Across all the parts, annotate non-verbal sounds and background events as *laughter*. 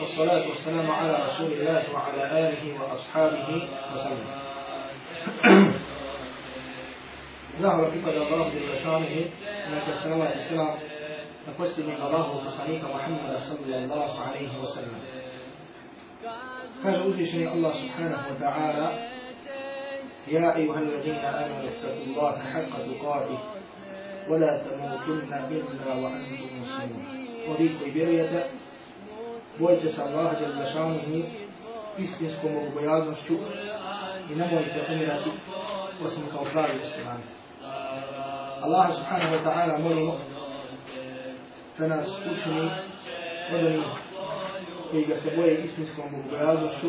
والصلاة والسلام على رسول الله وعلى آله وأصحابه وسلم Zahvala pripada Allahu Đelešanuhu, neka salavat i selam na posljednjeg Allahu poslanika Muhammada sallallahu alaihi wa sallam. Kaže uzvišeni Allah subhanahu wa ta'ala يا أيها الذين آمنوا اتقوا الله حق تقاته ولا تموتن إلا وأنتم مسلمون وبيكم بيريته Bojite se Allaha jel šanuhu istinskom obojaznošću i nemojte umirati osim kao pravi muslimani. Allah subhanahu wa ta'ala molimo da nas učini od onih koji ga se boje istinskom bogobojaznošću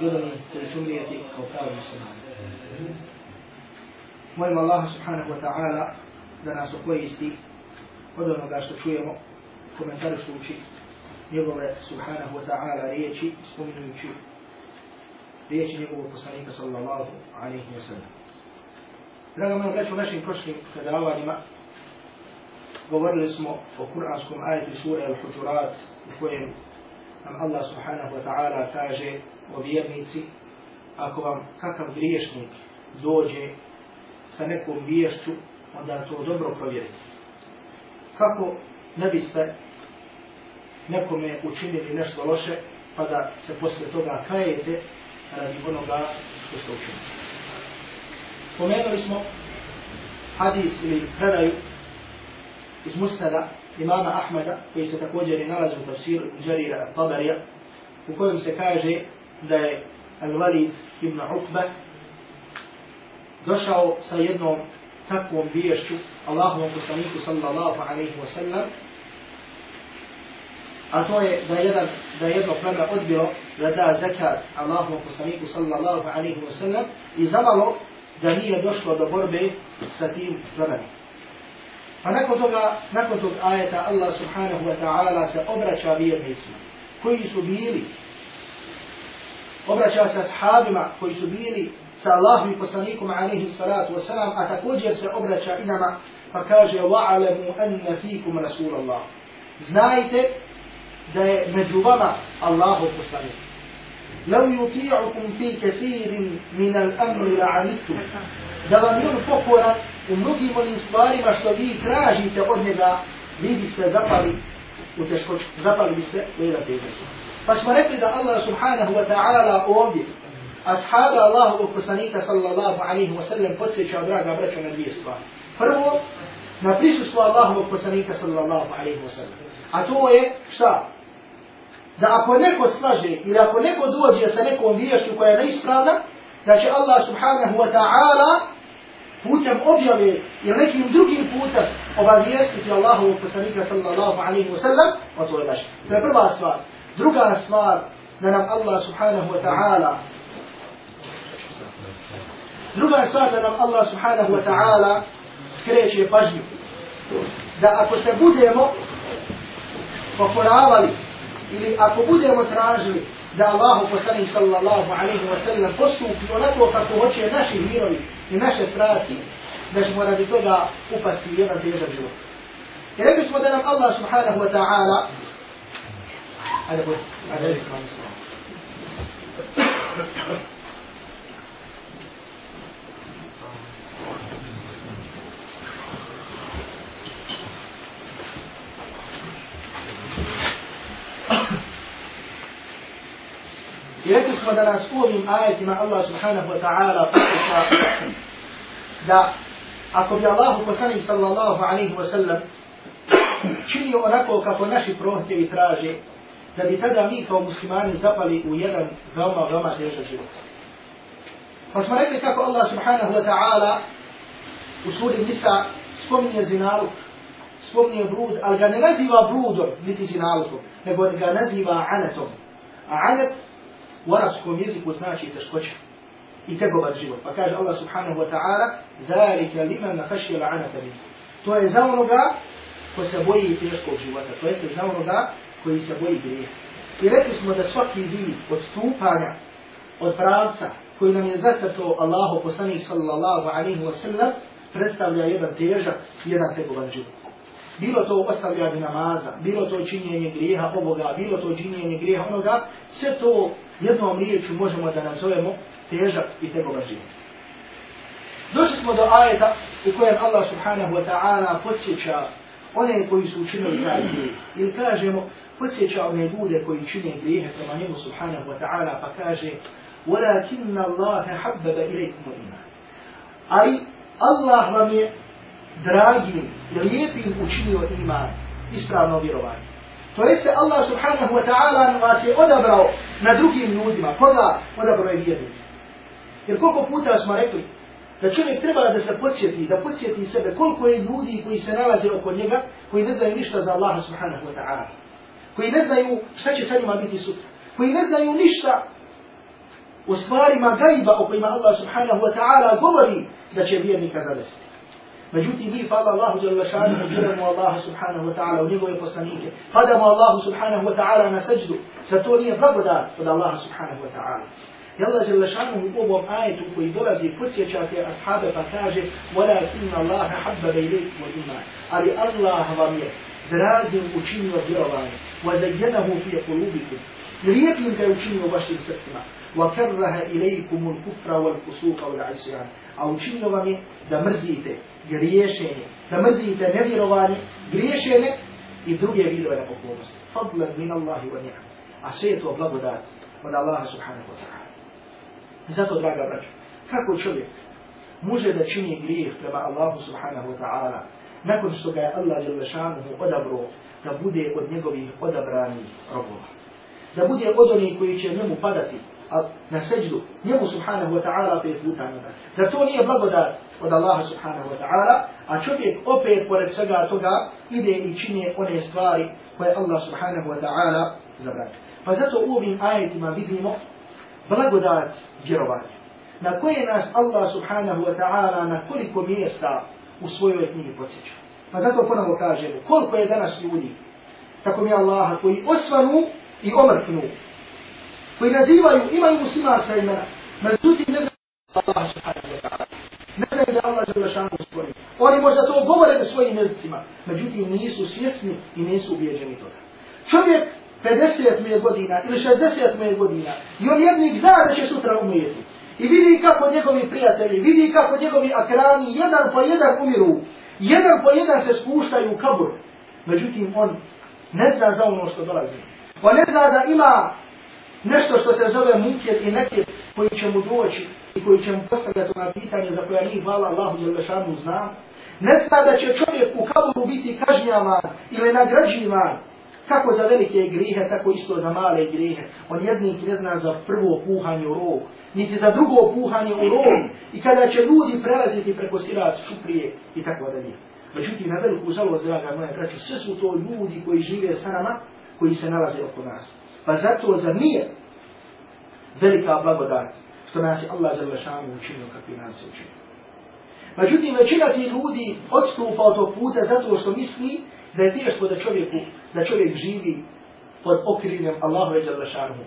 i od onih koji će umrijeti kao pravi muslimani. Molimo Allah subhanahu wa ta'ala da nas okoristi od onoga što čujemo komentarišući njegove subhanahu wa ta'ala riječi spominjujući riječi njegovog poslanika sallallahu alaihi wa sallam. Draga moja braća, u našim prošlim predavanjima govorili smo o kuranskom ajetu sura Al-Hujurat u kojem nam Allah subhanahu wa ta'ala kaže o vjernici ako vam kakav griješnik dođe sa nekom viješću onda to dobro provjerite. Kako ne biste nekome učinili nešto loše, pa da se posle toga kajete radi onoga što ste učinili. Spomenuli smo hadis ili predaju iz Musnada imama Ahmeda, koji se također i nalazi u tafsiru Đarira Tabarija, u kojem se kaže da je Al-Walid ibn Uqba došao sa jednom takvom biješću Allahovom poslaniku sallallahu alaihi wa sallam a to je da jedan da jedno pleme odbilo da da zekat Allahovom poslaniku sallallahu alaihi wa sallam i zamalo da nije došlo do borbe sa tim plemenom. Pa nakon toga, nakon tog ajeta Allah subhanahu wa ta'ala se obraća vjernicima koji su bili obraća se ashabima koji su bili sa Allahom i poslanikom alaihi salatu wa salam a također se obraća i nama pa kaže wa'alamu anna fikum rasulallah znajte da je među vama Allahov poslanik. Lau yuti'ukum fi kathirin min al-amri la'anittum. Da vam je on pokora u mnogim onim stvarima što vi tražite od njega, vi biste zapali u teškoću, zapali biste u jedan težak. Pa smo rekli da Allah subhanahu wa ta'ala ovdje ashaba Allahovog poslanika sallallahu alaihi wa sallam podsjeća draga braća na dvije stvari. Prvo, na prisustvo Allahovog poslanika sallallahu alaihi wa sallam. A to je šta? Da ako neko slaže ili ako neko dođe sa nekom viješću koja je neispravna, da će Allah subhanahu wa ta'ala putem objave ili nekim drugim putem obavijestiti Allahu poslanika sallallahu alaihi wa sallam, o to je naš. To je prva stvar. Druga stvar, da nam Allah subhanahu wa ta'ala Druga stvar da nam Allah subhanahu wa ta'ala skreće pažnju. Da ako se budemo pokoravali ili ako budemo tražili da Allahu poslanik sallallahu alaihi wa sallam postupi onako kako hoće naši mirovi i naše strasti, da ćemo radi toga upasti u jedan težak život. I rekli smo da nam Allah subhanahu wa ta'ala Ajde, budi. ajde, budi. I rekli smo da nas u ovim ajetima Allah subhanahu wa ta'ala pokuša da ako bi Allahu poslanik sallallahu alaihi wa sallam činio onako kako naši prohtjevi traže, da bi tada mi kao muslimani zapali u jedan veoma, veoma težak život. Pa smo rekli kako Allah subhanahu wa ta'ala u suri Nisa spominje zinaluk, spominje brud, ali ga ne naziva brudom, niti zinalukom, nego ga naziva anetom. A anet u arabskom jeziku znači teškoća i tegobar život. Pa kaže Allah subhanahu wa ta'ala Zalika liman nakašje la'anata min. To je za onoga ko se boji teškog života. To jeste za onoga koji se boji grije. I rekli smo da svaki vid odstupanja od pravca koji nam je zacrto Allahu poslanik sallallahu alaihi wa sallam predstavlja jedan težak i jedan tegoban život. bilo to ostavljanje namaza, bilo to činjenje grijeha ovoga, bilo to činjenje grijeha onoga, sve to jednom riječu možemo da nazovemo težak i tegoba život. Došli smo do ajeta u kojem Allah subhanahu wa ta'ala podsjeća one koji su učinili taj grijeh. Ili kažemo, podsjeća one ljude koji čine grijehe prema njemu subhanahu wa ta'ala pa kaže وَلَكِنَّ اللَّهَ حَبَّبَ إِلَيْكُمُ الْإِمَانِ Ali Allah vam je dragim lijepim učinio iman, ispravno vjerovanje. To jeste Allah subhanahu wa ta'ala vas je odabrao na drugim ljudima. Koga Odabro je vjernika. Jer koliko puta smo rekli da čovjek treba da se podsjeti, da podsjeti sebe koliko je ljudi koji se nalaze oko njega, koji ne znaju ništa za Allah subhanahu wa ta'ala. Koji ne znaju šta će sa njima biti sutra. Koji ne znaju ništa o stvarima gajba o kojima Allah subhanahu wa ta'ala govori da će vjernika zavesti. Međutim, mi fala Allahu jalla šanu, vjerujemo Allaha subhanahu wa ta'ala u njegove poslanike, padamo Allahu subhanahu wa ta'ala na seđdu, za to nije blagodat od Allaha subhanahu wa ta'ala. I Allah jalla šanu u ovom ajetu koji dolazi podsjeća te ashabe pa kaže وَلَكِنَّ اللَّهَ حَبَّ بَيْلِكُمُ الْإِمَانِ Ali Allah vam je dragim učinio vjerovanje وَزَيَّنَهُ فِي قُلُوبِكُمْ Lijepim ga je učinio vašim srcima وَكَرَّهَ إِلَيْكُمُ الْكُفْرَ وَالْفُسُوقَ وَالْعِسْيَانِ A učinio vam je da mrzite griješenje, da mrzite nevjerovanje, griješenje i druge vidove nepokornosti. Fadlan min Allahi wa ni'am. A sve je to blagodat od Allaha subhanahu wa ta'ala. Zato, draga braća, kako čovjek može da čini grijeh prema Allahu subhanahu wa ta'ala nakon što ga je Allah Đelešanuhu odabro da bude od njegovih odabranih robova. Da bude od onih koji će njemu padati na seđdu, njemu subhanahu wa ta'ala pet puta na Zar to nije blagodat od Allaha subhanahu wa ta'ala, a čovjek opet pored svega toga ide i čini one stvari koje Allah subhanahu wa ta'ala zabranio. Pa zato u ovim ajetima vidimo blagodat vjerovanja. Na koje nas Allah subhanahu wa ta'ala na koliko mjesta u svojoj knjigi podsjeća. Pa zato ponovo kažemo, koliko je danas ljudi, tako mi Allaha, koji osvanu i omrknu, koji nazivaju, imaju muslimanska imena, međutim ne znaju Allah subhanahu wa ta'ala. Ne znaju da Allah žele šanu stvorio. Oni možda to govore na svojim jezicima, međutim nisu svjesni i nisu ubijeđeni toga. Čovjek 50 mu je godina ili 60 mu je godina i on jednik zna da će sutra umijeti. I vidi kako njegovi prijatelji, vidi kako njegovi akrani jedan po jedan umiru, jedan po jedan se spuštaju u kabur. Međutim, on ne zna za ono što dolazi. On ne zna da ima nešto što se zove mukjet i nekjet koji će mu doći i koji će mu postavljati ona pitanja za koja njih hvala Allahu Đelešanu zna. Ne zna da će čovjek u kaburu biti kažnjavan ili nagrađivan kako za velike grihe, tako isto za male grihe. On jednik ne zna za prvo puhanje u rog, niti za drugo puhanje u rog. I kada će ljudi prelaziti preko sirat šuprije i tako dalje. Međutim, na veliku žalost, draga moja braća, sve su to ljudi koji žive sa nama, koji se nalaze oko nas. Pa zato za nije velika blagodat što nas je Allah za šanu učinio kakvi nas je učinio. Međutim, većina ti ljudi odstupa od tog puta zato što misli da je teško da čovjeku, da čovjek živi pod okriljem Allahu i Jalla šanuhu.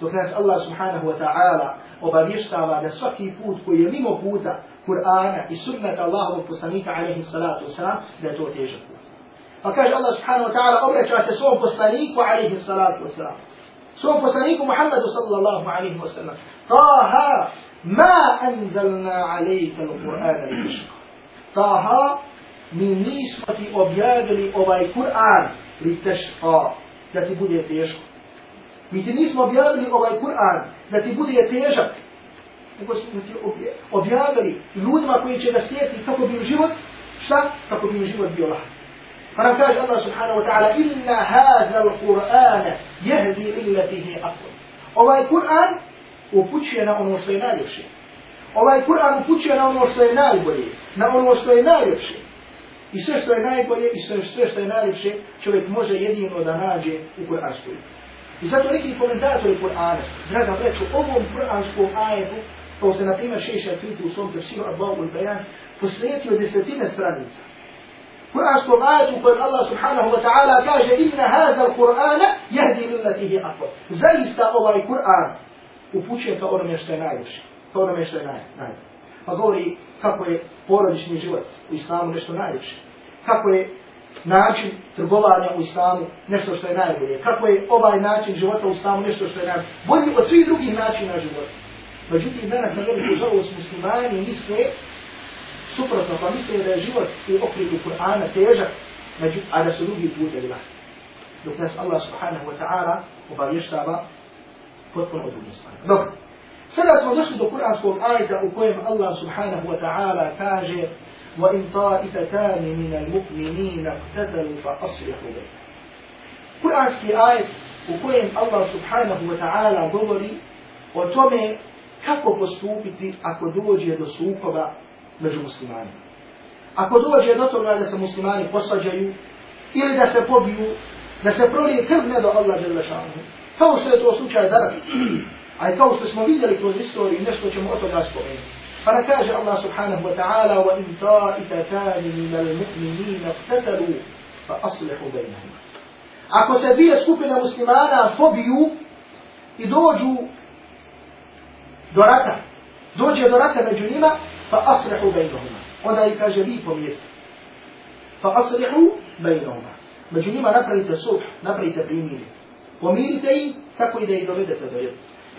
Dok nas Allah subhanahu wa ta'ala obavještava da svaki put koji je mimo puta Kur'ana i sunnata Allahovog poslanika alaihi salatu wasalam, da je to težak put. Pa kaže Allah subhanahu wa ta'ala obraća se svom poslaniku alaihi salatu wasalam. Svom poslaniku Muhammadu sallallahu alaihi wasalam. Ma anzalna alejka l-Qur'ana li teška. Taha, mi nismo ti objavili ovaj Kur'an li teška, da ti bude teško. Mi ti nismo objavili ovaj Kur'an da ti. Nego smo objavili ljudima koji će da slijeti kako bi život, šta? Kako bi život bio lahko. Pa nam kaže Allah subhanahu wa ta'ala Inna hadha al-Qur'ana jehdi illatihi aql. Ovaj Kur'an upućuje na ono što je najljepše. Ovaj Kur'an upućuje na ono što je najbolje, na ono što je najljepše. I sve što je najbolje i sve, sve što je najljepše čovjek može jedino da nađe u Kur'anskoj. I zato neki komentatori Kur'ana, draga breću, ovom Kur'anskom ajetu, kao se na primjer Šeša Kriti u svom tefsiru Adbavu al-Bajan, posvetio desetine stranica. Kur'anskom ajetu kojem Allah subhanahu wa ta'ala kaže inna hada al-Qur'ana jahdi lillatihi akbar. Zaista ovaj Kur'an upućuje ka onome što je najljepše, ka onome što je naj, najljepše. Pa govori kako je porodični život u islamu nešto najljepše. Kako je način trgovanja u islamu nešto što je najbolje. Kako je ovaj način života u islamu nešto što je najbolje. Bolji od svih drugih načina života. Međutim, danas na veliku žalost muslimani misle suprotno, pa misle da je život u okrilju Kur'ana težak, a da su drugi putevi lahki. Dok nas Allah subhanahu wa ta'ala obavještava potpuno od drugih stvari. Dobro. Sada smo došli do kuranskog ajta u kojem Allah subhanahu wa ta'ala kaže وَإِنْ طَائِفَتَانِ مِنَ الْمُؤْمِنِينَ اقْتَتَلُوا فَأَصْلِحُوا بَيْنَهُمْ Kuranski ajet u kojem Allah subhanahu wa ta'ala govori o tome kako postupiti ako dođe do sukoba među muslimanima. Ako dođe do toga da se muslimani posvađaju ili da se pobiju, da se prolije krv ne do Allah žele šanu. Kao što je to slučaj danas. A kao što smo vidjeli kroz istoriju, nešto ćemo od toga spomenuti. Pa na kaže Allah subhanahu wa ta'ala وَإِنْ طَائِفَتَانِ مِنَ الْمُؤْمِنِينَ اقْتَتَلُوا فَأَصْلِحُوا بَيْنَهُمَا Ako se dvije skupine muslimana pobiju i dođu do rata, dođe do rata među njima, فَأَصْلِحُوا بَيْنَهُمَا Onda i kaže vi pomirite. فَأَصْلِحُوا بَيْنَهُمَا Među njima napravite suh, napravite primiri. ومِلْتَي تكو إذا يدردت تغير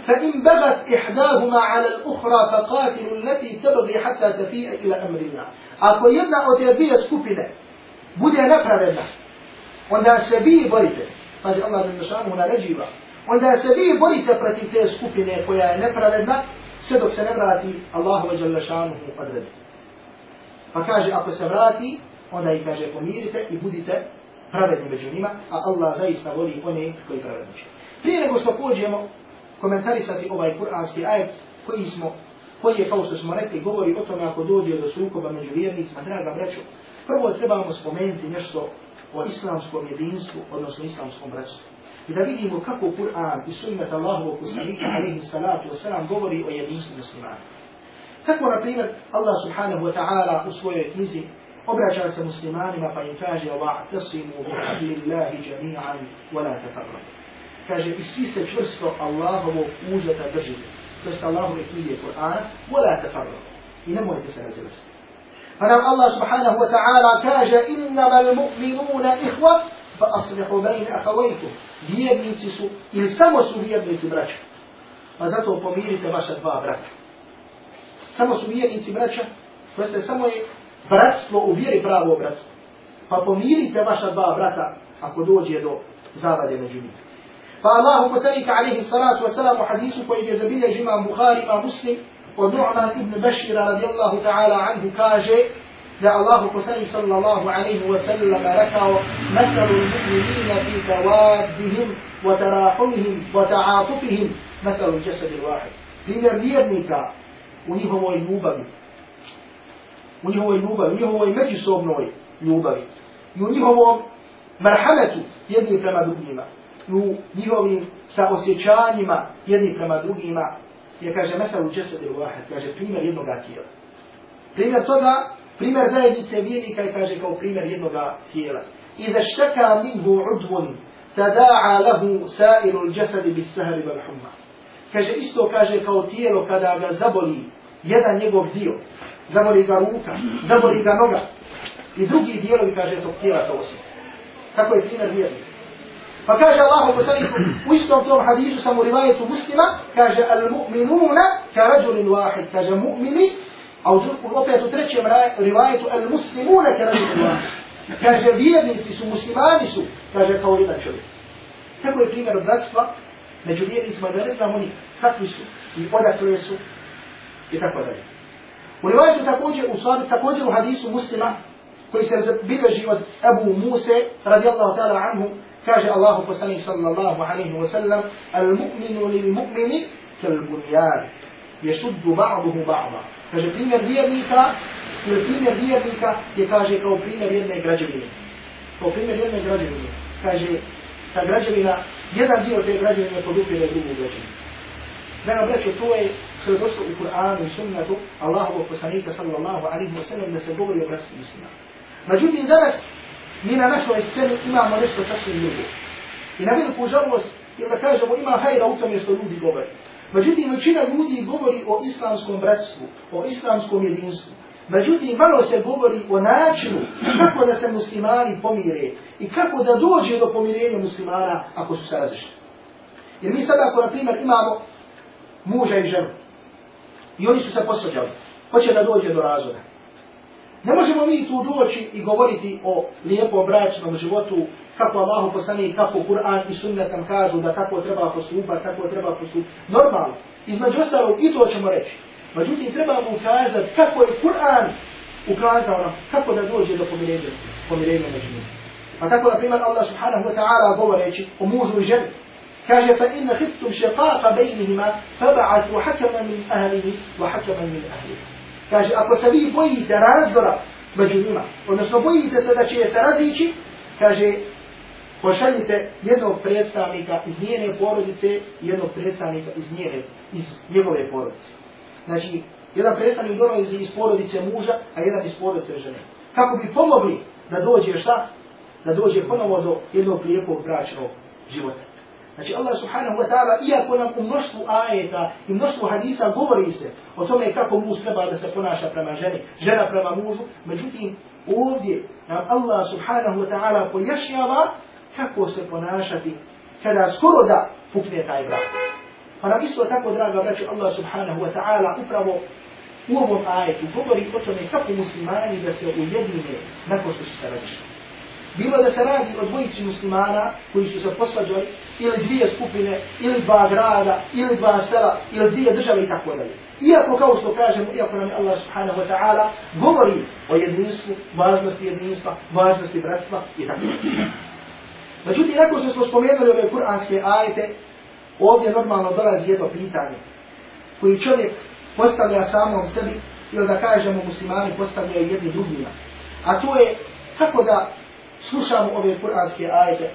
فإن بغت إحداهما على الأخرى فقاتل التي تبغي حتى تفيء إلى أمر الله. أكو يدنا أو تبغي سكوبنا بدي نقرأ لنا وندا سبي بريت فاز الله من نسان هنا رجيبا وندا سبي بريت فرتي تي سكوبنا كويا نقرأ لنا سدق سنبراتي الله وجل شأنه قدر فكاجي أكو سبراتي. وندا يكاجي قميرت يبودت pravedni među njima, a Allah zaista voli one koji pravedni će. Prije nego što pođemo komentarisati ovaj kuranski ajet koji smo koji je, kao što smo rekli, govori o tome ako dođe do sukoba među vjernicima, draga braćo, prvo trebamo spomenuti nešto o islamskom jedinstvu, odnosno islamskom bratstvu. I da vidimo kako Kur'an i sunnet Allahovog kusanika, alaihi salatu wasalam, govori o jedinstvu muslimana. Tako, na primjer, Allah subhanahu wa ta'ala u svojoj knjizi muslimanima pa im kaže وَاعْتَصِمُوا بِحَبْلِ اللَّهِ جَمِيعًا وَلَا تَفَرَّقُوا kaže i svi se čvrsto Allahovog uzeta držite. To je Allahove knjige Kur'ana, te farlo. I ne morate se razilaziti. Pa nam Allah subhanahu wa ta'ala kaže innama al-mu'minuna ihwa fa aslihu bejne ahavajku. Vjernici su, ili samo su vjernici braća. Pa zato pomirite vaša dva brata. Samo su vjernici braća, to jeste samo je bratstvo u vjeri pravo bratstvo. Pa pomirite vaša dva brata ako dođe do zavade među njima. فالله كسرك عليه الصلاة والسلام حديث كوي جزبيل جمع بخاري ما مسلم ونعمة ابن بشير رضي الله تعالى عنه كاجي يا الله كسري صلى الله عليه وسلم لك مثل المؤمنين في توادهم وتراحمهم وتعاطفهم مثل الجسد الواحد primjer vjernika u njihovoj ljubavi, u njihovoj ljubavi, u njihovoj međusobnoj ljubavi i u njihovom marhametu jedni prema drugima. u njihovim saosjećanjima jedni prema drugima, je kaže metalu džesed il vahad, kaže primjer jednog tijela. Primjer toga, primjer zajednice vjernika je kaže kao primjer jednog tijela. I da šteka minhu udvun, tada'a lahu sa'iru džesedi bis sahari bal humma. Kaže isto kaže kao tijelo kada ga zaboli jedan njegov dio, zaboli ga ruka, zaboli ga noga, i drugi dijelovi kaže tog tijela to osjeti. Kako je primjer vjernika? Pa kaže Allah poslaniku u istom tom hadisu sam u rivajetu muslima, kaže al mu'minuna ka rajulin wahid, kaže mu'mini, a opet u trećem rivajetu al muslimuna ka rajulin wahid. Kaže vjernici su, muslimani su, kaže kao jedan čovjek. Tako je primjer bratstva među vjernicima da ne znamo ni kakvi su i odakle su i tako dalje. U rivajetu također, u stvari također u hadisu muslima, koji se bilježi od Ebu Muse, radijallahu ta'ala anhu, kaže Allah poslanik sallallahu alaihi wa sallam al-mu'minu lil-mu'mini kal-bunyan yashuddu ba'duhu ba'da kaže primjer vjernika ili primjer vjernika je kaže kao primjer jedne građevine kao primjer jedne građevine kaže ta građevina jedan dio te građevine podupire drugu građevinu Vena braće, to je što je došlo u Kur'anu i sunnetu Allahovog poslanika sallallahu alaihi wa sallam da se govori o bratstvu muslima. Međutim, danas mi na našoj sceni imamo nešto sasvim drugo. I na veliku žalost, ili da kažemo, ima hajra u tome što ljudi govori. Međutim, većina ljudi govori o islamskom bratstvu, o islamskom jedinstvu. Međutim, malo se govori o načinu kako da se muslimani pomire i kako da dođe do pomirenja muslimana ako su se različni. Jer mi sada, ako na primjer imamo muža i ženu i oni su se posvađali, hoće da dođe do razvoda. Ne možemo mi tu doći i govoriti o lijepom bračnom životu, kako Allahu poslani i kako Kur'an i sunnet nam kažu da kako treba postupati, kako treba postupati. Normalno, između ostalog i to ćemo reći. Međutim, trebamo ukazati kako je Kur'an ukazao nam kako da dođe do pomirenja, pomirenja među njima. Pa tako, na primjer, Allah subhanahu wa ta'ala govoreći o mužu i ženi, kaže fa inna khiftum shiqaqa baynihima fab'athu hakaman min ahlihi wa hakaman min ahlihi. Kaže ako se vi bojite razdora među njima, odnosno bojite se da će se razići, kaže pošaljite jednog predstavnika iz njene porodice i jednog predstavnika iz njene, iz njegove porodice. Znači, jedan predstavnik dolazi iz porodice muža, a jedan iz porodice žene. Kako bi pomogli da dođe šta? Da dođe ponovo do jednog lijepog bračnog života. Znači Allah subhanahu wa ta'ala, iako nam u mnoštvu ajeta i mnoštvu hadisa govori se o tome kako muž treba da se ponaša prema ženi, žena prema mužu, međutim ovdje nam Allah subhanahu wa ta'ala pojašnjava kako se ponašati kada skoro da pukne taj brak. Pa nam isto tako, draga braću, Allah subhanahu wa ta'ala upravo u ovom ajetu govori o tome kako muslimani da se ujedine nakon što su se razišli. Bilo da se radi o dvojici muslimana koji su se posvađali, ili dvije skupine, ili dva grada, ili dva sela, ili dvije države i tako dalje. Iako, kao što kažemo, iako nam je Allah subhanahu wa ta'ala govori o jedinstvu, važnosti jedinstva, važnosti bratstva i tako dalje. Međutim, nakon što smo spomenuli ove kuranske ajete, ovdje normalno dolazi jedno pitanje koji čovjek postavlja samom sebi ili da kažemo muslimani postavljaju jedni drugima. A to je kako da slušamo ove kuranske ajete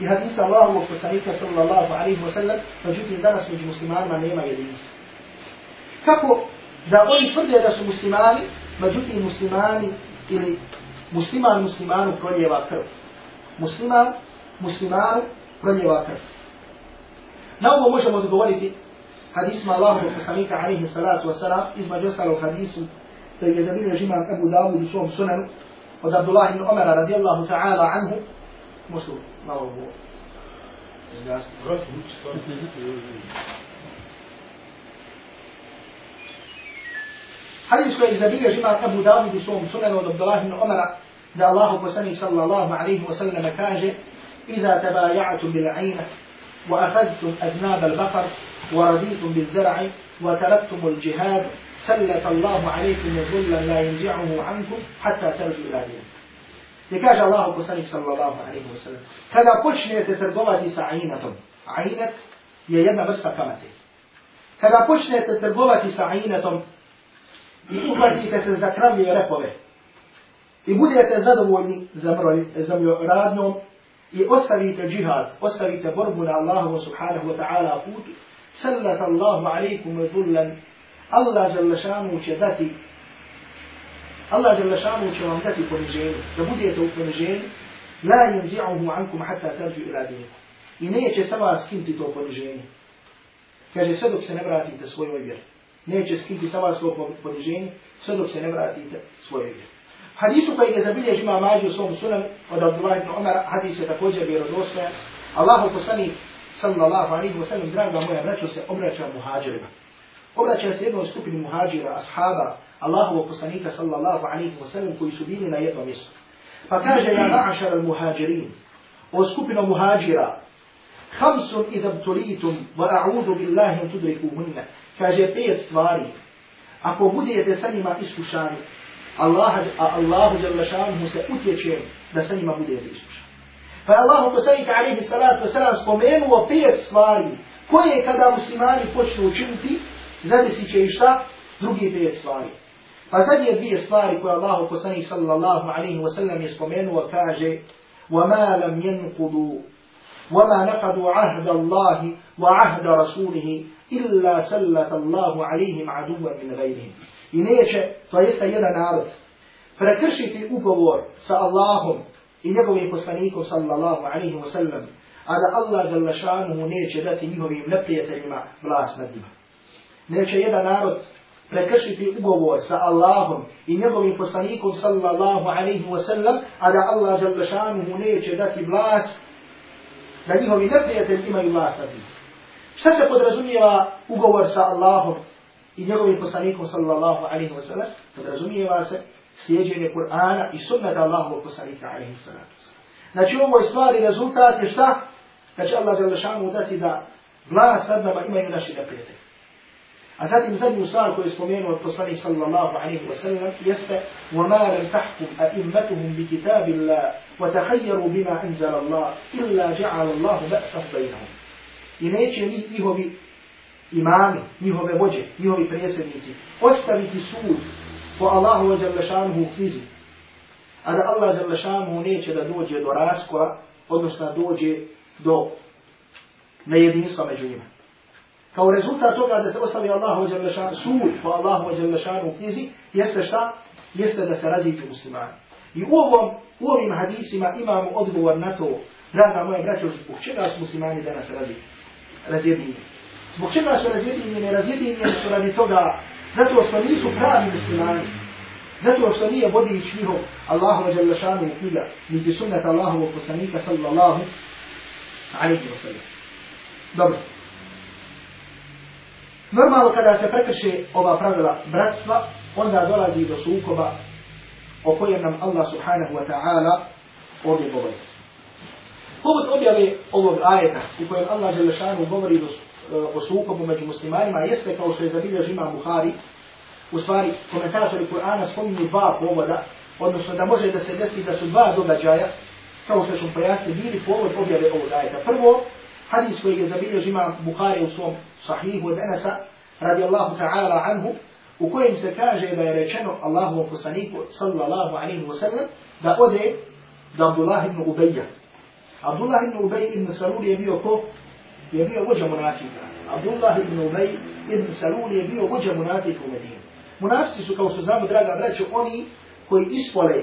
i hadisa Allahovog poslanika sallallahu alaihi wa sallam, međutim danas među muslimanima nema jedinstva. Kako da oni tvrde da su muslimani, međutim muslimani ili musliman muslimanu proljeva krv. Musliman muslimanu proljeva krv. Na ovo možemo odgovoriti hadisma Allahovog poslanika alaihi salatu wa salam, između ostalog hadisu koji je zabilježi imam Abu Dawud u svom sunanu, od Abdullah ibn Umara radijallahu ta'ala anhu, musu malo ovo Hadis koji zabilježi imam Abu Dawud u svom sunanu od Abdullah ibn Umara, da Allahu poslanik sallallahu alaihi wa sallam kaže, إذا تبايعتم بالعينة وأخذتم أذناب البقر ورديتم بالزرع وتركتم الجهاد سلت الله عليكم ظلا لا ينزعه عنكم حتى ترجوا إلى دين لكاج الله بسنك صلى الله عليه وسلم kada počnete trgovati sa ainatom, ainet je jedna vrsta kamate. Kada počnete trgovati sa ainatom i uhvatite se za kravlje repove i budete zadovoljni zemljoradnom i ostavite džihad, ostavite borbu na Allahu subhanahu wa ta'ala putu, sallat Allahu alaikum dhullan, Allah žele šanu će dati, Allah žele šanu će vam dati poniženje, da budete u poniženju, la yanzi'uhu ankum hatta tarju ila dinikum. I neće sa vas skinti to poniženje. Kaže, sve dok se ne vratite svojoj vjeri. Neće skinti sa vas to poniženje, sve dok se ne vratite svojoj vjeri. Hadisu koji je zabilježi ima mađu svom sunan od Abdullah ibn Umar, hadis je također vjerodostojan. Allahu poslanik sallallahu alaihi wa sallam, draga moja braćo, se obraća muhađirima. Obraća se jednoj skupini muhađira, ashaba, Allahu poslanika sallallahu alaihi wa sallam, koji su bili na jednom mjestu. Pa kaže, ja ma'ašar al muhađirin, o skupino muhađira, Hamsun idab tulitum, wa a'udhu billahi tudriku munna. Kaže, pet stvari. Ako budete sa njima iskušani, Allah, a Allahu Đalešanhu se utječe da sa njima bude iskušan. Pa je Allah poslanik alaihi salatu wasalam spomenuo pet stvari koje kada muslimani počnu učiniti, zadesit će i šta? Drugi pet stvari. Pa zadnje dvije stvari koje Allah poslanik sallallahu alaihi wasallam je spomenuo kaže وَمَا لَمْ يَنْقُدُوا وَمَا نَقَدُوا عَهْدَ اللَّهِ وَعَهْدَ رَسُولِهِ إِلَّا سَلَّتَ اللَّهُ عَلَيْهِمْ عَدُوًا مِنْ غَيْرِهِمْ I neće, to jeste jedan narod, prekršiti ugovor sa Allahom i njegovim poslanikom sallallahu alaihi wa sallam, a da Allah jalla šanuhu neće dati njihovim neprijateljima vlast nad njima. Neće jedan narod prekršiti ugovor sa Allahom i njegovim poslanikom sallallahu alaihi wa sallam, a da Allah želešanuhu neće dati vlast, da njihovi neprijatelji imaju vlast na njim. Šta se podrazumijeva ugovor sa Allahom i njegovim poslanikom sallallahu alaihi wa sallam? Podrazumijeva se slijedženje Kur'ana i sunnata Allahovog poslanika alaihi wa sallam. Znači ovo je stvari rezultat je šta? Da će Allah želešanuhu dati da vlast nad nama imaju naši neprijatelji. A zatim zadnju stvar koju je spomenuo poslanik sallallahu alaihi wa sallam jeste وَمَا لَمْ تَحْكُمْ أَئِمَّتُهُمْ بِكِتَابِ اللَّهِ وَتَحَيَّرُوا بِمَا أَنزَلَ اللَّهِ إِلَّا جَعَلَ اللَّهُ بَأْسَهُ بَيْنَهُمْ I neće ni njihovi imami, njihove vođe, njihovi predsjednici ostaviti sud po Allahu wa Đalešanuhu u knjizi. A da Allah Đalešanuhu neće da dođe do raskola, odnosno dođe do nejedinstva među njima. Kao rezultat toga da se ostavi Allahu Đalešan, sud po Allahu Đalešanu u knjizi, jeste šta? Jeste da se raziđu muslimani. I u, ovom, u ovim hadisima imamo odgovor na to, draga moje braće, zbog čega su muslimani danas razjedinjeni. Zbog čega su razjedinjeni? Razjedinjeni su radi toga, zato što nisu pravi muslimani. Zato što nije vodič njihov Allahu u knjiga, niti sunnet Allahovog poslanika sallallahu alaihi wa sallam. Dobro. Normalno kada se prekrše ova pravila bratstva, onda dolazi do sukoba o kojem nam Allah subhanahu wa ta'ala ovdje govori. Povod objave ovog ajeta u kojem Allah Želešanu govori do, e, o sukobu među muslimanima jeste kao što je zabiljež ima Buhari, u stvari komentatori Kur'ana spominju dva povoda, odnosno da može da se desi da su dva događaja, kao što ćemo pojasniti, bili povod objave ovog ajeta. Prvo, hadis koji je zabiljež ima Bukhari u svom sahihu od Enesa, radijallahu ta'ala anhu, u kojem se kaže da je rečeno Allahovom poslaniku, sallallahu alaihi wa sallam, da ode do Abdullah ibn Ubeja. Abdullah ibn Ubej ibn Salul je bio ko? Je bio vođa munafika. Abdullah ibn Ubej ibn Salul je bio vođa munafika u Medinu. Munafici su, kao što znamo, draga braćo, oni koji ispole,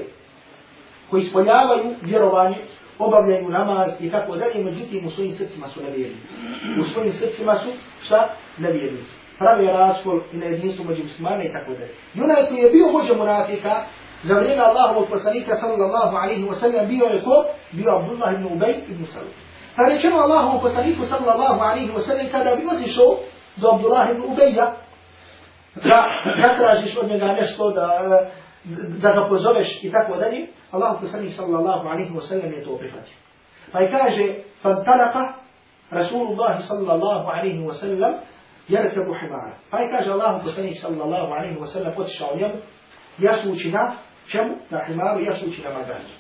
koji ispoljavaju vjerovanje, obavljaju namaz i tako dalje, međutim u svojim srcima su nevjernici. U svojim srcima su šta? Nevjernici. Pravi raskol i na jedinstvu među muslimana i tako dalje. I onaj koji je bio vođa munafika, za vrijeme Allahovog poslanika sallallahu alaihi wa sallam bio je ko? Bio Abdullah ibn Ubej ibn Salud. Pa rečeno Allahovom poslaniku sallallahu alaihi wa sallam kada bi otišao do Abdullah ibn Ubeja, da natražiš od njega nešto da, da ga pozoveš i tako dalje, Allah poslanik sallallahu alaihi wa sallam je to prihvatio. Pa je kaže, fantalaka Rasulullah sallallahu alaihi wa sallam jerkebu himara. Pa je kaže Allah poslanik sallallahu alaihi wa sallam otišao njemu, jasući na čemu? Na himaru, jasući na magazu.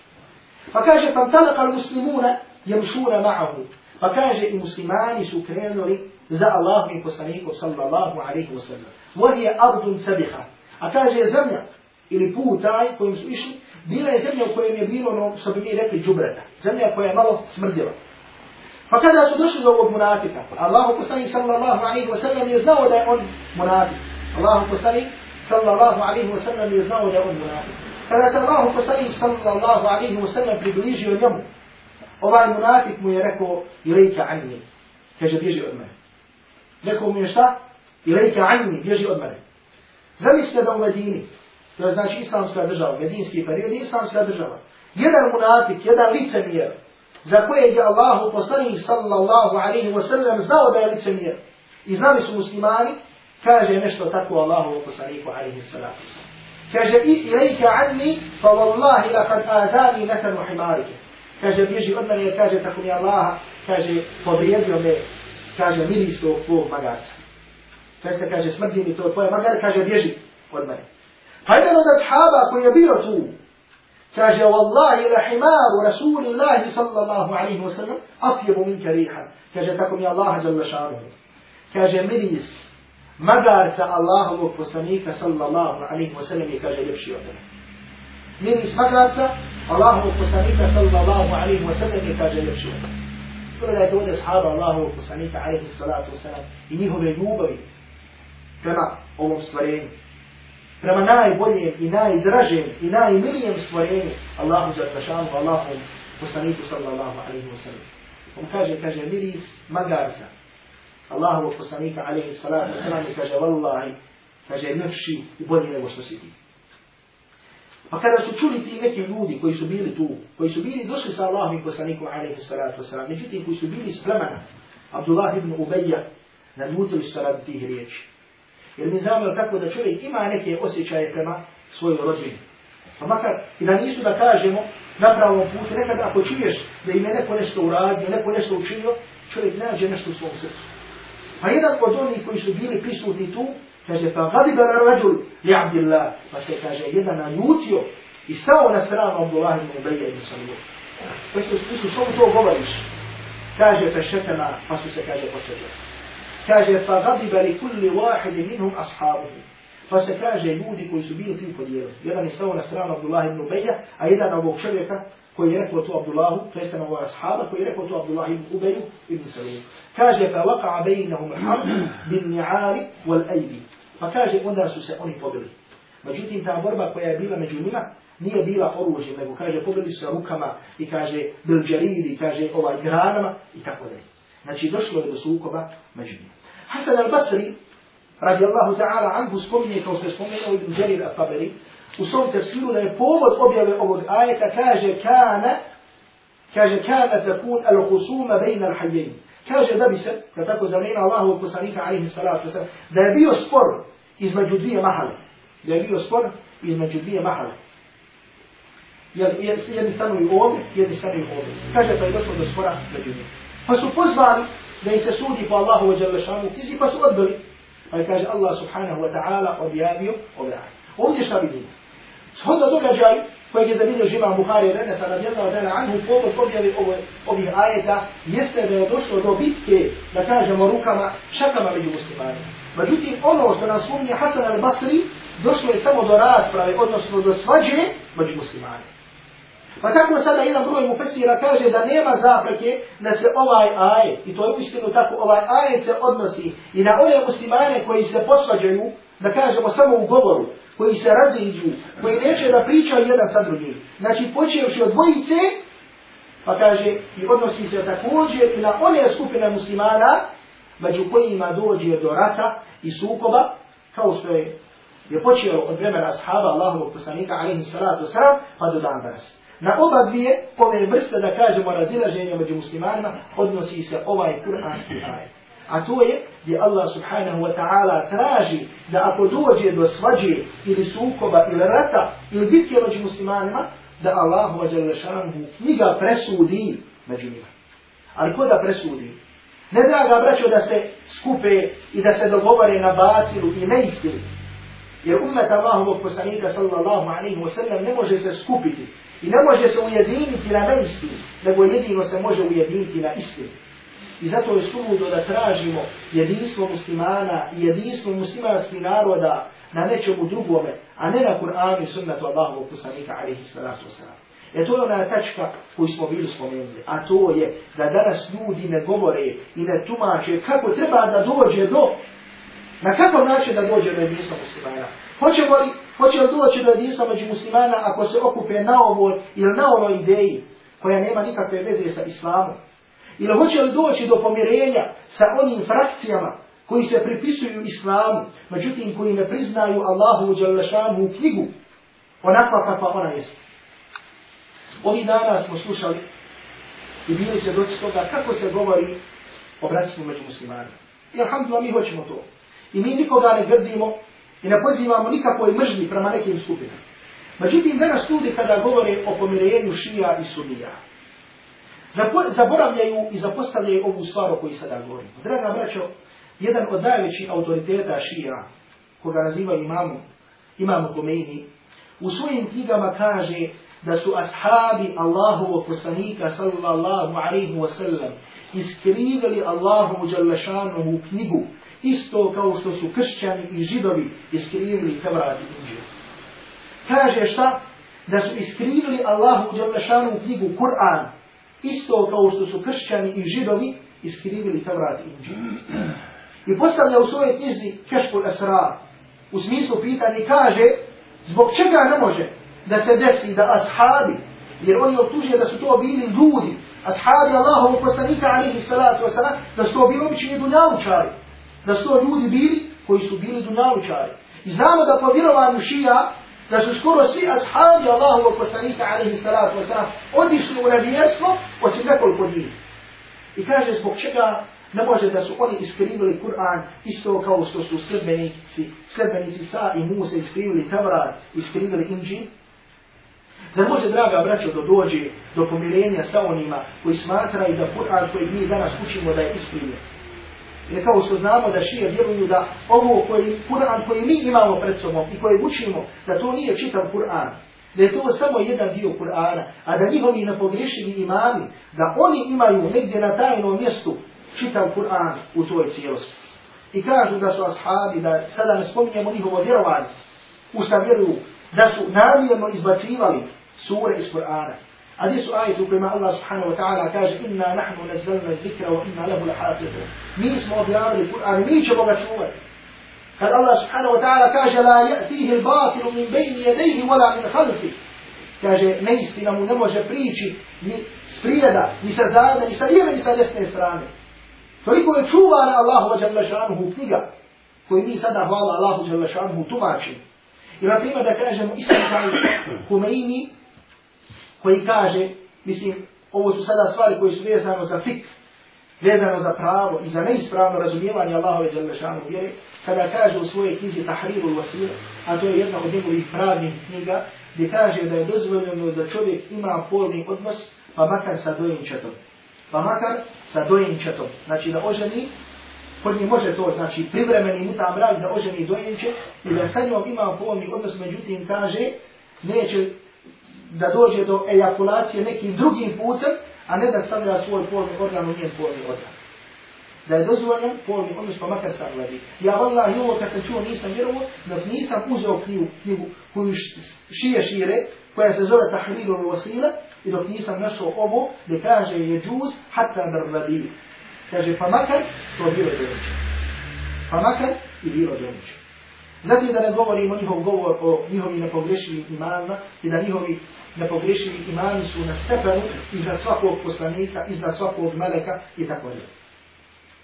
Pa kaže, fantalaka muslimuna jemšuna ma'ahu. Pa kaže, i muslimani su krenuli za Allahom i poslanikom sallallahu alaihi wa sallam. Vodi ardun sabiha. A kaže, zemlja ili put taj kojim su išli, bila je zemlja u kojem je bilo ono što bi mi rekli džubreta. Zemlja koja je malo smrdila. Pa kada su došli do ovog munafika, Allahu poslani sallallahu alaihi wa sallam je znao da je on munafik. Allahu poslani sallallahu alaihi wa sallam je znao da je on munafik. Kada se Allahu poslani sallallahu alaihi wa sallam približio njemu, ovaj munafik mu je rekao, ilajka anni, kaže, bježi od mene. Rekao mu je šta? Ilajka anni, bježi od mene. Zamislite da u Medini, To je znači islamska država, medinski period, islamska država. Jedan munatik, jedan licemjer, za kojeg je Allahu poslanih sallallahu alaihi wa sallam znao da je licemjer. I znali su muslimani, kaže nešto tako Allahu poslaniku alaihi sallatu Kaže, i ilajka anni, fa wallahi lakad adani nekanu himarike. Kaže, bježi od mene, kaže, tako mi Allaha, kaže, povrijedio me, kaže, miris tog tvog magarca. jeste, kaže, smrdi mi to tvoje magar, kaže, bježi od mene. فجاءه الصحابة كي يبيه كاجا والله إلى حمار رسول الله صلى الله عليه وسلم أطيب منك ريحا. كاجا تكون يا الله جل شأنه. كاجا مريس مدارس الله وقصنيك صلى الله عليه وسلم كاجا يبشي وتنه مريس مدارس الله وقصنيك صلى الله عليه وسلم كاجا يبشي وتنه كل ذلك يقول أصحاب الله وقصنيك عليه الصلاة والسلام. إنه بيوبه كما أمم سفرين prema najboljem i najdražem i najmilijem stvorenju Allahu za tašanu, Allahu poslaniku sallallahu alaihi wa sallam. On kaže, kaže, miris magarca. Allahu poslanika alaihi salatu sallam kaže, Wallahi, kaže, ljepši i bolji nego što si ti. Pa kada su čuli ti neki ljudi koji su bili tu, koji su bili došli sa Allahom i poslanikom, alaihi salatu wasalam, međutim koji su bili iz plemena, Abdullah ibn Ubeja, naljutili su radi tih riječi. Jer mi znamo tako da čovjek ima neke osjećaje prema svojoj rodbini. Pa makar i da nisu da kažemo na pravom putu, nekada ako čuješ da im je neko nešto uradio, neko nešto učinio, čovjek nađe nešto u svom srcu. Pa jedan od onih koji su bili prisutni tu, kaže, pa gadi da rađul li abdillah, pa se kaže, jedan naljutio i stao na stranu Abdullah ibn Ubeja ibn Salih. Pa su, su, što to govoriš? Kaže, pa šetana, pa su se, kaže, posveđali. Kaže, pa gadi li kulli wahidi minhum ashabuhu. Pa se kaže ljudi koji su bili tim podijeli. Jedan je stao na stranu Abdullah ibn Ubeja, a jedan ovog čovjeka koji je rekao to Abdullahu, to jeste na ovog ashaba, koji je rekao to Abdullah ibn Ubeju ibn Salim. Kaže, pa waqa'a bejnahum al-harb bin ni'ari wal ajdi. Pa kaže, onda su se oni pobili. Međutim, ta borba koja je bila među njima, nije bila oružje, nego kaže, pobili su se rukama i kaže, bil džaridi, kaže, ovaj granama i tako dalje. Znači, došlo je do sukoba među njima. Hasan al-Basri, radi Allahu ta'ala anhu spominje, kao što je spomenuo Ibn Jarir al-Taberi, u svom tefsiru da je povod objave ovog ajeta, kaže, kana, kaže, kana takun al-husuma bejna al-hajjeni. Kaže da bi se, kad tako zanima Allahu poslanika alaihi salatu wasalam, da je bio spor između dvije mahale. Da je bio spor između dvije mahale. Jedni stanovi ovdje, jedni stanovi ovdje. Kaže pa je došlo do spora među njima. Pa su pozvali da im se sudi po Allahu wa jalla šanu kizi, pa su odbili. Pa kaže Allah subhanahu wa ta'ala objavio ove aje. Ovdje šta vidimo? Shodno događaj kojeg je zabilio živa Buhari Renesa radijallahu ta'ala anhu povod objave ovih ajeta jeste da je došlo do bitke, da kažemo rukama, šakama među muslimanima. Međutim, ono što nam spominje Hasan al-Basri, došlo je samo do rasprave, odnosno do svađe među muslimanima. Pa tako sada jedan broj mu fesira kaže da nema zapreke da se ovaj ajet, i to je uistinu tako, ovaj ajet se odnosi i na one muslimane koji se posvađaju, da kažemo samo u govoru, koji se raziđu, koji neće da pričaju jedan sa drugim. Znači počeoši od dvojice, pa kaže i odnosi se također i na one skupine muslimana, među kojima dođe do rata i sukoba, kao što je je počeo od vremena ashaba Allahovog poslanika alaihi salatu wasalam, pa do dan danas. Na oba dvije ove vrste, da kažemo, razilaženja među muslimanima, odnosi se ovaj kuranski ajet. A to je gdje Allah subhanahu wa ta'ala traži da ako dođe do svađe ili sukoba ili rata ili bitke među muslimanima, da Allah wa jalla knjiga presudi među njima. Ali ko da presudi? Ne draga braćo da se skupe i da se dogovore na batilu i neistinu. Jer umet Allahovog poslanika sallallahu alaihi wa sallam ne može se skupiti i ne može se ujediniti na neistinu, nego jedino se može ujediniti na istinu. I zato je suludo da tražimo jedinstvo muslimana i jedinstvo muslimanskih naroda na nečemu drugome, a ne na Kur'anu i sunnatu Allahovog poslanika alaihi salatu wasalam. E to je ona tačka koju smo bili spomenuli. A to je da danas ljudi ne govore i ne tumače kako treba da dođe do, na kakav način da dođe do jedinstva muslimana. Hoćemo li, hoće li doći do jedinstva među muslimana ako se okupe na ovoj ili na onoj ideji koja nema nikakve veze sa islamom? Ili hoće li doći do pomirenja sa onim frakcijama koji se pripisuju islamu, međutim koji ne priznaju Allahu u Đalešanu u knjigu, onakva kakva ona jeste. Ovi dana smo slušali i bili se doći toga kako se govori o bratstvu među muslimanima. I alhamdulillah mi hoćemo to. I mi nikoga ne grdimo i ne pozivamo nikakvoj mržni prema nekim skupinama. Međutim, danas ljudi kada govore o pomirenju šija i sunija, zaboravljaju i zapostavljaju ovu stvar o kojoj sada govorimo. Draga braćo, jedan od najvećih autoriteta šija, koga naziva imamu, imamu Khomeini, u svojim knjigama kaže da su ashabi Allahovog poslanika sallallahu alaihi wa sallam iskrivili Allahovu u knjigu isto kao što su kršćani i židovi iskrivili Tevrat i Inđil. Kaže šta? Da su iskrivili Allahu u knjigu Kur'an isto kao što su kršćani i židovi iskrivili Tevrat i Inđil. I postavlja u svojoj knjizi Kešpul Esra u smislu pitanja kaže zbog čega ne može da se desi da ashabi, jer oni optužuje da su to bili ljudi, ashabi Allahovu poslanika alihi salatu wasalam, da su to bili obični dunjavučari da su to ljudi bili koji su bili dunjalučari. I znamo da po vjerovanju šija, da su skoro svi ashabi Allahovog poslanika, alaihi salatu wasalam, odišli u nevjerstvo, osim nekoliko njih. I kaže, zbog čega ne može da su oni iskrivili Kur'an isto kao što su sledbenici, sledbenici Sa i Musa iskrivili Tavrat, iskrivili Inđin? Zar može, draga braćo, da dođe do pomirenja sa onima koji smatraju da Kur'an koji mi danas učimo da je iskrivljen? Jer kao što znamo da šije vjeruju da ovo koji, Kur'an koji mi imamo pred sobom i koji učimo, da to nije čitav Kur'an, da je to samo jedan dio Kur'ana, a da njihovi nepogrešivi imami, da oni imaju negdje na tajnom mjestu čitav Kur'an u toj cijelosti. I kažu da su ashabi, da sada ne spominjemo njihovo vjerovanje, u šta vjeruju, da su namjerno izbacivali sure iz Kur'ana. A gdje su ajeti u kojima Allah subhanahu wa ta'ala kaže inna nahnu nazzalna dhikra wa inna lahu lahafidun. Mi smo objavili Kur'an, mi ćemo ga čuvati. Kad Allah subhanahu wa ta'ala kaže la ya'tihi al-batilu min bayni yadayhi wala min khalfihi. Kaže neistina mu ne može prići ni sprijeda, ni sa zada, ni sa lijeve, ni sa desne strane. Toliko je čuvana Allahu jalla šanuhu knjiga koju mi sada hvala Allahu jalla šanuhu tumačimo. I na primjer da kažemo islam taj Humeini koji kaže, mislim, ovo su sada stvari koje su vezano za fik, vezano za pravo i za neispravno razumijevanje Allahove Đalešanu vjere, kada kaže u svojoj knjizi Tahriru Vasir, a to je jedna od njegovih pravnih knjiga, gdje kaže da je dozvoljeno da čovjek ima polni odnos, pa makar sa dojenčetom. Pa makar sa dojenčetom. Znači da oženi, kod njih može to, znači privremeni muta mrak da oženi dojenče i da sa njom ima polni odnos, međutim kaže, neće da dođe do ejakulacije nekim drugim putem, a ne da stavlja svoj polni organ u njen polni organ. Da je dozvoljen polni odnos, pa makar sam gledi. Ja Allah i ovo kad sam čuo nisam vjerovo, dok nisam uzeo knjigu, knjigu koju šije šire, koja se zove Tahriru Vasila, i dok nisam našao ovo, da kaže je džuz, hatta drvadi. Kaže, pa makar to bilo dojeće. Pa makar i bilo dojeće. Zatim da ne govorimo njihov govor o njihovim nepogrešivim imanima i da njihovi nepogrešivi imani su na stepenu iznad svakog poslanika, iznad svakog meleka i tako dalje.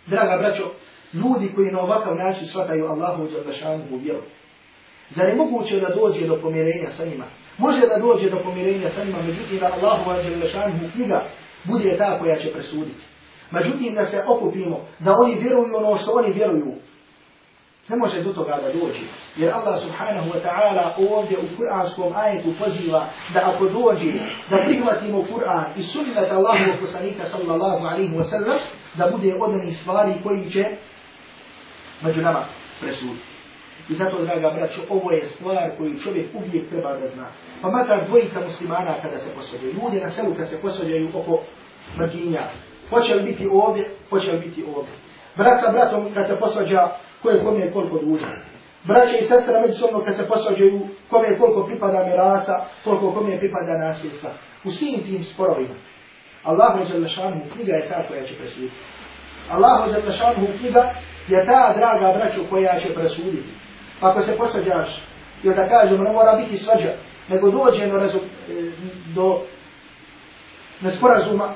Draga braćo, ljudi koji na ovakav način shvataju Allahu Đalešanu u vjeru, zar je moguće da dođe do pomirenja sa njima? Može da dođe do pomirenja sa njima, međutim da Allahu Đalešanu knjiga bude ta koja će presuditi. Međutim da se okupimo, da oni vjeruju ono što oni vjeruju, Ne može do toga da dođe. Jer Allah subhanahu wa ta'ala ovdje u kuranskom ajetu poziva da ako dođe da prihvatimo Kur'an i sunnet Allahu poslanika sallallahu alaihi wa sallam da bude od onih stvari koji će među nama presuditi. I zato, draga braćo, ovo je stvar koju čovjek uvijek treba da zna. Pa makar dvojica muslimana kada se posvađaju, ljudi na selu kada se posvađaju oko mrginja, hoće li biti ovdje, hoće li biti ovdje. Brat sa bratom kad se posvađa ko je kome koliko dužan. Braće i sestre međusobno kad se posvađaju, kome je koliko pripada mirasa, koliko kome je pripada nasljedstva. U svim tim sporovima. Allahu Đalešanu knjiga je ta koja će presuditi. Allahu Đalešanu knjiga je ta draga braću koja će presuditi. Pa ako se posvađaš, jer da kažem, ne mora biti svađa, nego dođe do, rezum, e, do nesporazuma,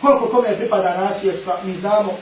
koliko kome pripada nasljedstva, mi znamo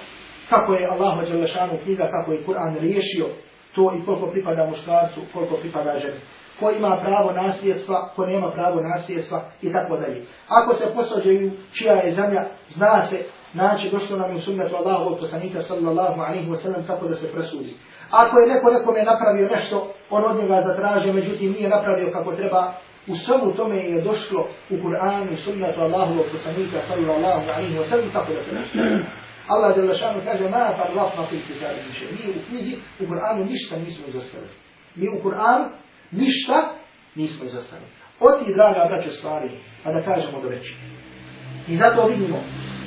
kako je Allah Đelešanu knjiga, kako je Kur'an riješio to i koliko pripada muškarcu, koliko pripada ženi. Ko ima pravo nasljedstva, ko nema pravo nasljedstva i tako dalje. Ako se posađaju čija je zemlja, zna se, znači došlo nam u sunnetu Allahu od poslanika sallallahu alaihi wa sallam kako da se presudi. Ako je neko nekome napravio nešto, on od njega zatražio, međutim nije napravio kako treba, u svemu tome je došlo u Kur'anu i sunnetu Allahu od poslanika sallallahu alaihi wa sallam kako da se presudi. Allah je lašanu kaže ma farlafna fil kitabu miše. Mi u knjizi, u Kur'anu ništa nismo izostavili. Mi u Kur'anu ništa nismo izostavili. Oti, draga braće, stvari, pa da kažemo do reći. I zato vidimo,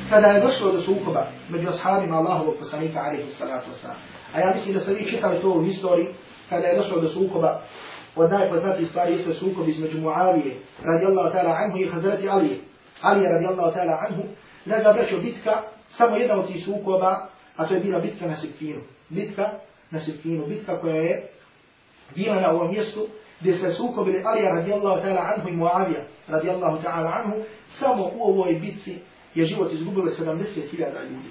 kada je došlo do sukoba među ashabima Allahovog poslanika, alaihi salatu wasalam, a ja mislim da ste vi čitali to u historiji, kada je došlo do sukoba, od najpoznatijih stvari jeste sukob između Muavije, radijallahu ta'ala anhu, i Hazreti Alije, Alije radijallahu ta'ala anhu, draga braćo, bitka samo jedna od tih sukoba, a to je bila bitka na Sifinu. Bitka na Sifinu, bitka koja je bila na ovom mjestu, gdje se sukobili Alija radijallahu ta'ala anhu i Muavija radijallahu ta'ala anhu, samo u ovoj bitci je život izgubilo 70.000 ljudi.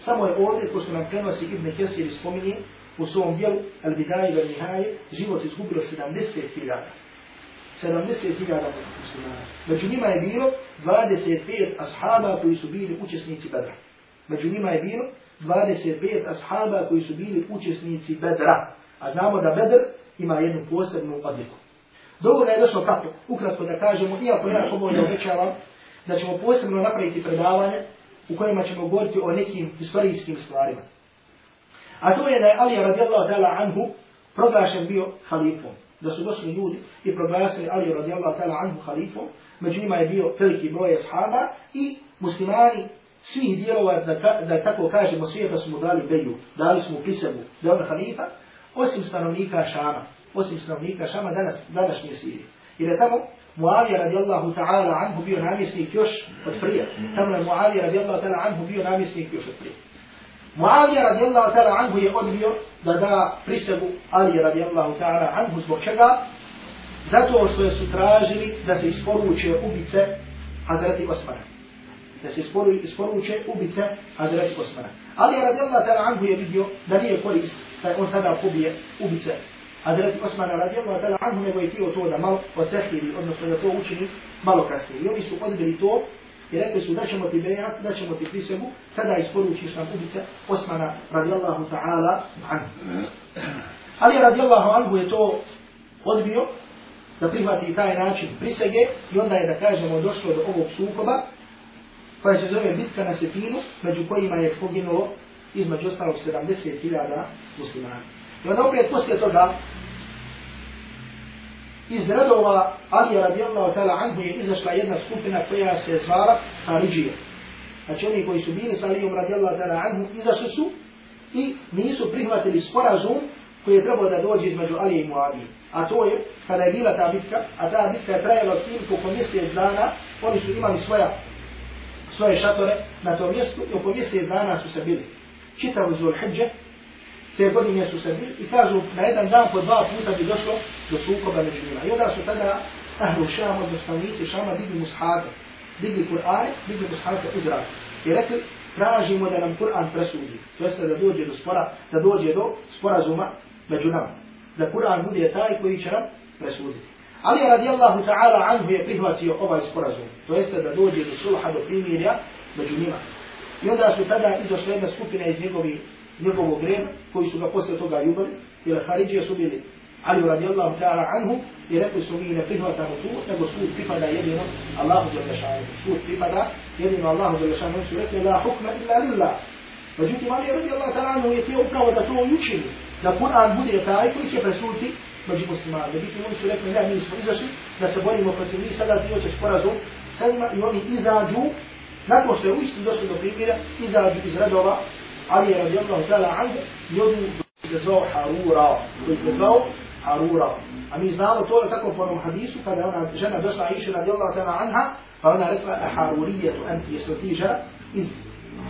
Samo je ovdje, ko su nam prenosi Ibn Kesir spominje, u svom dijelu El Bidaje Vel Nihaje život izgubilo 70.000. 70.000 muslimana. Među njima je bilo 25 ashaba koji su bili učesnici Bedra. Među njima je bilo 25 ashaba koji su bili učesnici Bedra. A znamo da Bedr ima jednu posebnu odliku. Do ovoga je došlo kako? Ukratko da kažemo, iako ja pobolje obećavam, da ćemo posebno napraviti predavanje u kojima ćemo govoriti o nekim istorijskim stvarima. A to je da je Ali radijallahu ta'ala anhu proglašen bio halifom. Da su došli ljudi i proglasili Ali radijallahu ta'ala anhu halifom. Među njima je bio veliki broj ashaba i muslimani svih dijelova, da, da tako kažemo, svijeta smo dali beju, dali smo mu da on halifa, osim stanovnika Šama, osim stanovnika Šama danas, današnje Sirije. Jer je tamo Muavija radijallahu ta'ala anhu bio namjesnik još od prije. Tamo je Muavija radijallahu ta'ala anhu bio namjesnik još od prije. Muavija radijallahu ta'ala anhu je odbio da da prisegu Ali radijallahu ta'ala anhu zbog čega? Zato što su tražili da se isporuče ubice Hazreti Osmana. Da se isporuče ubice Hazreti Osmana. Ali radijallahu ta'ala anhu je vidio da nije korist da on tada pobije ubice Hazreti Osmana radijallahu ta'ala anhu nego je htio to da malo otehiri, odnosno da to učini malo kasnije. I oni su odbili to i rekli su da ćemo ti bejat, da ćemo ti prisegu, kada isporučiš nam ubice Osmana radijallahu ta'ala anhu. *clears throat* Ali radijallahu anhu je to odbio da prihvati taj način prisege i onda je da kažemo došlo do ovog sukoba koja se zove bitka na Sefinu, među kojima je poginulo između ostalog 70.000 muslimana. I onda opet poslije toga iz redova Ali radijallahu ta'ala anhu je izašla jedna skupina koja se zvala Haridžija. Znači oni koji su bili sa Alijom radijallahu ta'ala anhu izašli su i nisu prihvatili sporazum koji je trebao da dođe između Alije i Muavije. A to je kada je bila ta bitka, a ta bitka je trajala tim oko mjesec dana, oni su imali svoja, svoje šatore na tom mjestu i oko mjesec dana su se bili. Čitavu zul hijđe, te godine su se bili i kažu na jedan dan po dva puta bi došlo do sukoba među njima. I onda su tada ahlu šama, odnosno šama, digli mushate, digli Kur'ane, digli mushate u zrak. I rekli, tražimo da nam Kur'an presudi. To jeste da dođe do spora, da dođe do sporazuma među nama. Da Kur'an bude taj koji će nam presuditi. Ali radijallahu ta'ala anhu je prihvatio ovaj sporazum. To jeste da dođe do sulha, do primirja među njima. I onda su tada izašla jedna skupina iz njegovih njegovog vremena, koji su ga posle toga ljubali, jer Haridžije su bili Ali radijallahu ta'ala anhu i rekli su mi ne prihvatamo tu, nego sud pripada jedino Allahu jalla šanu. Sud pripada jedino Allahu jalla šanu. Su rekli la hukma illa lillah. Međutim, Ali radijallahu ta'ala anhu je tijelo upravo da to učini. Da Kur'an bude taj koji će presuditi među muslimani. Međutim, oni su rekli, ne, mi smo izašli da se borimo protiv njih, sada ti hoćeš sporazum sa njima i oni izađu, nakon što je u došli do primjera, izađu iz redova Ali radijallahu ta'ala anhu jodu se zvao Harura, koji se zvao Harura. A mi znamo to je tako po onom hadisu, kada ona žena došla Aisha radijallahu ta'ala anha, pa ona rekla, a Harurijetu anti, jesu ti žena iz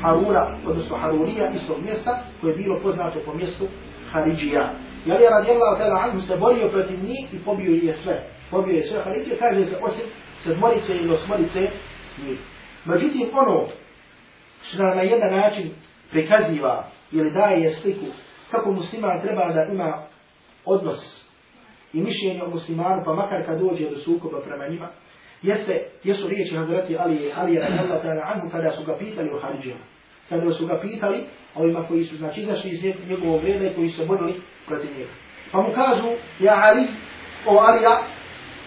Harura, odnosno Harurija, iz tog mjesta, koje je bilo poznato po mjestu Haridžija. I Ali radijallahu ta'ala anhu se borio protiv njih i pobio je sve. Pobio je sve halike, kaže se osim sedmorice ili osmorice njih. Međutim, ono što na jedan način prikaziva ili daje sliku kako musliman treba da ima odnos i mišljenje o muslimanu, pa makar kad dođe do sukoba prema njima, jeste, jesu riječi Hazreti Ali, Ali je radijallahu ta'ala anhu kada su ga pitali o Haridžima. Kada su ga pitali ovima koji su znači izašli iz njegovog reda i koji su borili قديم فمكازو يا علي أو عليا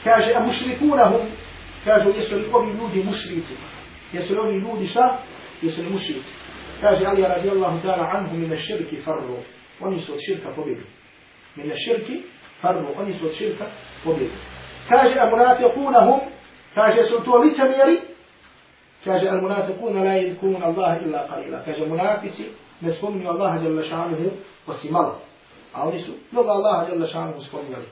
كاج مشركونهم كاجو يسلوا بنود مشركين يسلوا بنود شا؟ يسلوا مشركين كاج علي رضي الله تعالى عنه من الشرك فروا. ونسوا الشرك فبيدوا من الشرك فروا. ونسوا الشرك فبيدوا كاج المنافقونهم كاج يسلوا لتميري. كاج المنافقون لا يذكرون الله إلا قليلا. كاج منافقون نسكم الله جل شأنه وسمره A oni su mnogo Allaha jalla šanuhu spominjali.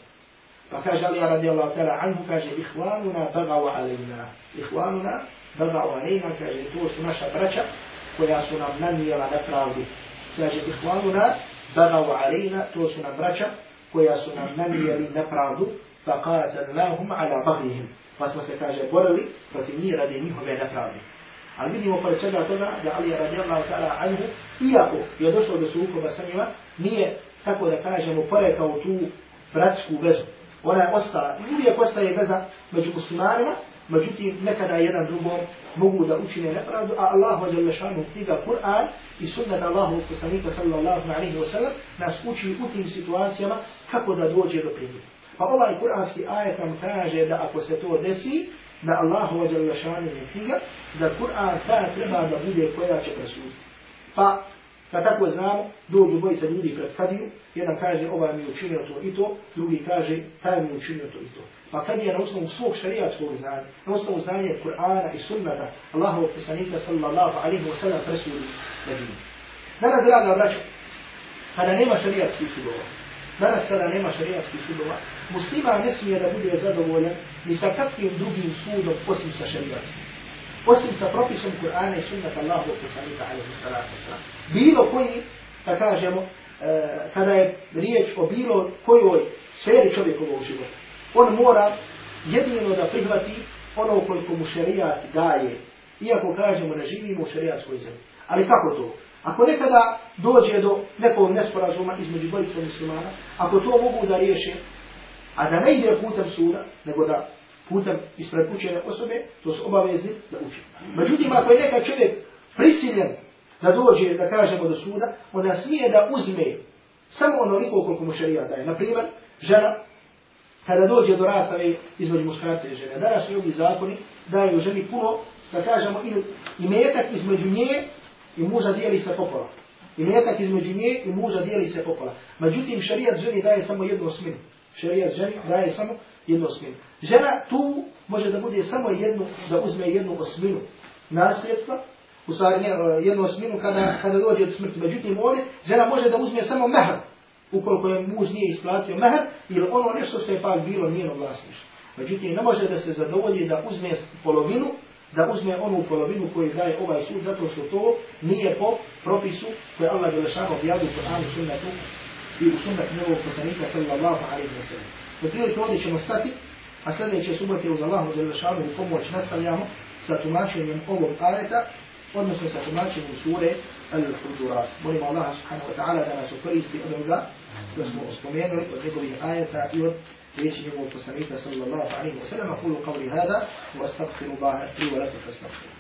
Pa kaže Ali radijallahu ta'ala anhu. Kaže ihvanuna bagav alejna. Ihvanuna bagav alejna. Kaže to su naša braća koja su nam nanijela nepravdu. Kaže, ihvanuna, bagav alejna, to su nam braća, koja su nam nanijeli nepravdu, fa qatalnahum ala baghihim. Pa smo se, kaže, borili protiv njih radi njihove nepravde. Ali vidimo pored čega toga da Ali radijallahu ta'ala anhu, iako je došlo do sukoba sa njima, nije, tako da kažemo, porekao tu bratsku vezu. Ona je ostala, i uvijek ostaje veza među muslimanima, međutim, nekada jedan drugom mogu da učine nepravdu, a Allahu vađe šanu knjiga Kur'an i sunnet Allahu poslanika sallallahu alaihi wa sallam nas uči u tim situacijama kako da dođe do primjera. Pa ovaj kur'anski ajet nam kaže da ako se to desi, da Allahu dželle šanu knjiga, da Kur'an ta treba da bude koja će presuditi. Pa Da tako znamo, dođu bojica ljudi pred kadiju, jedan kaže ovaj mi učinio to i to, drugi kaže taj mi učinio to i to. Pa kad je na osnovu svog šarijatskog znanja, na osnovu znanja Kur'ana i sunnata, Allahov pisanika sallallahu alaihi wa sallam presudi medinu. Danas, draga braćo, kada nema šarijatskih sudova, danas kada nema šarijatskih sudova, muslima ne smije da bude zadovoljan ni sa kakvim drugim sudom osim sa šarijatskim osim sa propisom Kur'ana i sunnata Allahu poslanika alaihi salatu wasalam. Bilo koji, da kažemo, e, kada je riječ o bilo kojoj sferi čovjekovog života, on mora jedino da prihvati ono koliko mu šerijat daje, iako kažemo ne živimo u šerijatskoj zemlji. Ali kako to? Ako nekada dođe do nekog nesporazuma između bojica muslimana, ako to mogu da riješe, a da ne ide putem suda, nego da putem ispred učene osobe, to su obavezni da uči. Međutim, ako je neka čovjek prisiljen da dođe, da kažemo, do suda, onda smije da uzme samo onoliko koliko mu šarija daje. Naprimjer, žena, kada dođe do rastave između muškarca i žene, danas i ovi zakoni daju ženi puno, da kažemo, ili imetak između nje i muža dijeli se popola. Imetak između nje i muža dijeli se popola. Međutim, šarijat ženi daje samo jednu osminu. Šerijat ženi daje samo jednu osminu. Žena tu može da bude samo jednu, da uzme jednu osminu nasljedstva, u stvari ne, e, jednu osminu kada, kada dođe do smrti. Međutim, ovdje žena može da uzme samo mehr, ukoliko je muž nije isplatio mehr, ili ono nešto što je pak bilo njeno vlasništvo. Međutim, ne može da se zadovolji da uzme polovinu, da uzme onu polovinu koju daje ovaj sud, zato što to nije po propisu koje Allah je lešano objavio u Koranu sunnatu i u sunnatu njegovog poslanika sallallahu alaihi wa sallam. Do prilike ovdje ćemo stati, a sljedeće subote uz Allahu Đelešanu u pomoć nastavljamo sa tumačenjem ovog ajeta, odnosno sa tumačenjem sure Al-Hujurat. Molimo Allah subhanahu wa ta'ala da nas ukoristi od ovoga da smo spomenuli od njegovih ajeta i od riječi njegovog poslanika sallallahu alaihi wa sallam. Kulu qavli hada wa astagfiru Allah i wa lakum fastagfiru.